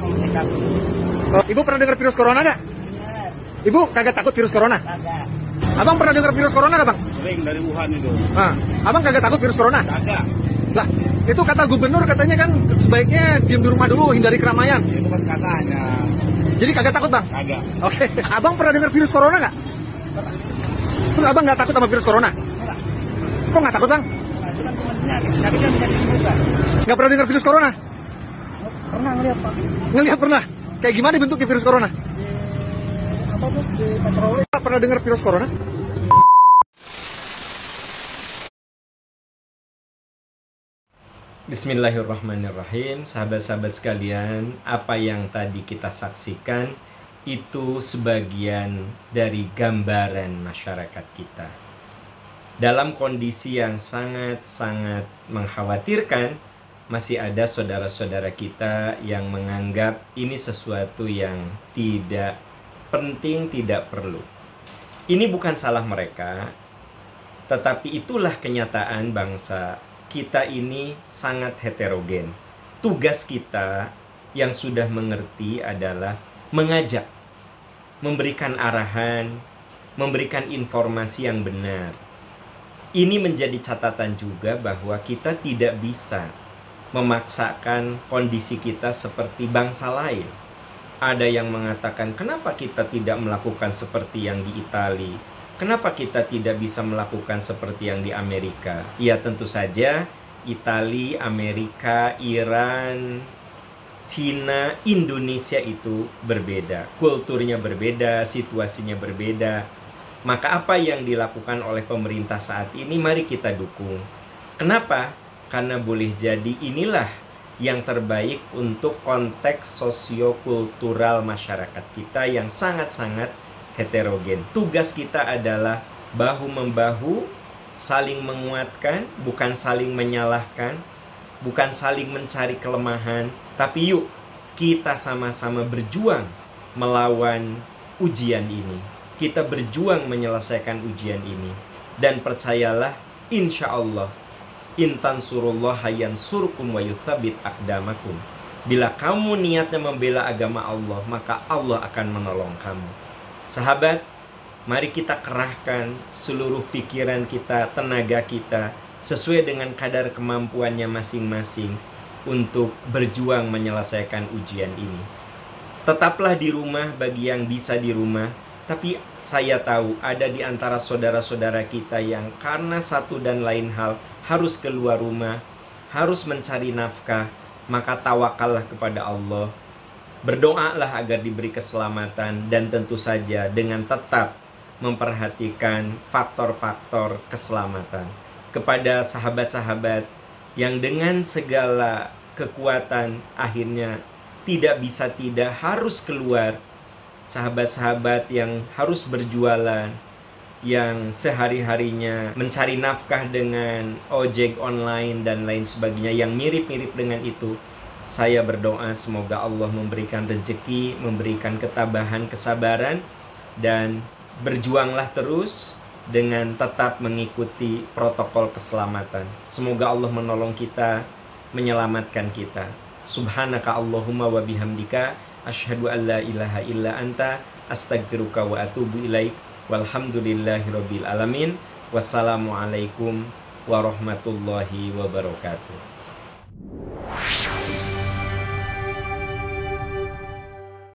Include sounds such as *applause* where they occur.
Enggak. Oh, Ibu pernah dengar virus corona nggak? Ibu kagak takut virus corona? Kagak. Abang pernah dengar virus corona nggak bang? Sering dari Wuhan itu. Nah, abang kagak takut virus corona? Kagak. Lah, itu kata gubernur katanya kan sebaiknya diem di rumah dulu, hindari keramaian. Itu kan katanya. Jadi kagak takut bang? Kagak. Oke, *laughs* abang pernah dengar virus corona nggak? Terus abang nggak takut sama virus corona? Kok nggak takut bang? Nah, itu kan. Tapi kan bisa disembuhkan. Nggak pernah dengar virus corona? Pernah ngeliat Pak Ngelihat pernah? Kayak gimana bentuknya virus corona? di apa tuh di patroli. Pak pernah dengar virus corona? Bismillahirrahmanirrahim, sahabat-sahabat sekalian. Apa yang tadi kita saksikan itu sebagian dari gambaran masyarakat kita. Dalam kondisi yang sangat-sangat mengkhawatirkan, masih ada saudara-saudara kita yang menganggap ini sesuatu yang tidak penting, tidak perlu. Ini bukan salah mereka, tetapi itulah kenyataan bangsa kita ini sangat heterogen. Tugas kita yang sudah mengerti adalah mengajak, memberikan arahan, memberikan informasi yang benar. Ini menjadi catatan juga bahwa kita tidak bisa memaksakan kondisi kita seperti bangsa lain. Ada yang mengatakan, "Kenapa kita tidak melakukan seperti yang di Italia? Kenapa kita tidak bisa melakukan seperti yang di Amerika? Ya tentu saja Italia, Amerika, Iran, Cina, Indonesia itu berbeda. Kulturnya berbeda, situasinya berbeda. Maka apa yang dilakukan oleh pemerintah saat ini mari kita dukung. Kenapa? Karena boleh jadi inilah yang terbaik untuk konteks sosiokultural masyarakat kita yang sangat-sangat heterogen. Tugas kita adalah bahu-membahu, saling menguatkan, bukan saling menyalahkan, bukan saling mencari kelemahan, tapi yuk kita sama-sama berjuang melawan ujian ini. Kita berjuang menyelesaikan ujian ini. Dan percayalah, insya Allah, intan surullah hayan surkum wa yuthabit akdamakum. Bila kamu niatnya membela agama Allah, maka Allah akan menolong kamu. Sahabat, mari kita kerahkan seluruh pikiran kita, tenaga kita sesuai dengan kadar kemampuannya masing-masing untuk berjuang menyelesaikan ujian ini. Tetaplah di rumah bagi yang bisa di rumah, tapi saya tahu ada di antara saudara-saudara kita yang karena satu dan lain hal harus keluar rumah, harus mencari nafkah, maka tawakallah kepada Allah Berdoalah agar diberi keselamatan dan tentu saja dengan tetap memperhatikan faktor-faktor keselamatan. Kepada sahabat-sahabat yang dengan segala kekuatan akhirnya tidak bisa tidak harus keluar. Sahabat-sahabat yang harus berjualan, yang sehari-harinya mencari nafkah dengan ojek online dan lain sebagainya yang mirip-mirip dengan itu saya berdoa semoga Allah memberikan rezeki, memberikan ketabahan, kesabaran, dan berjuanglah terus dengan tetap mengikuti protokol keselamatan. Semoga Allah menolong kita, menyelamatkan kita. Subhanaka Allahumma wa bihamdika asyhadu an la ilaha illa anta astaghfiruka wa atubu ilaik walhamdulillahi rabbil alamin. Wassalamualaikum warahmatullahi wabarakatuh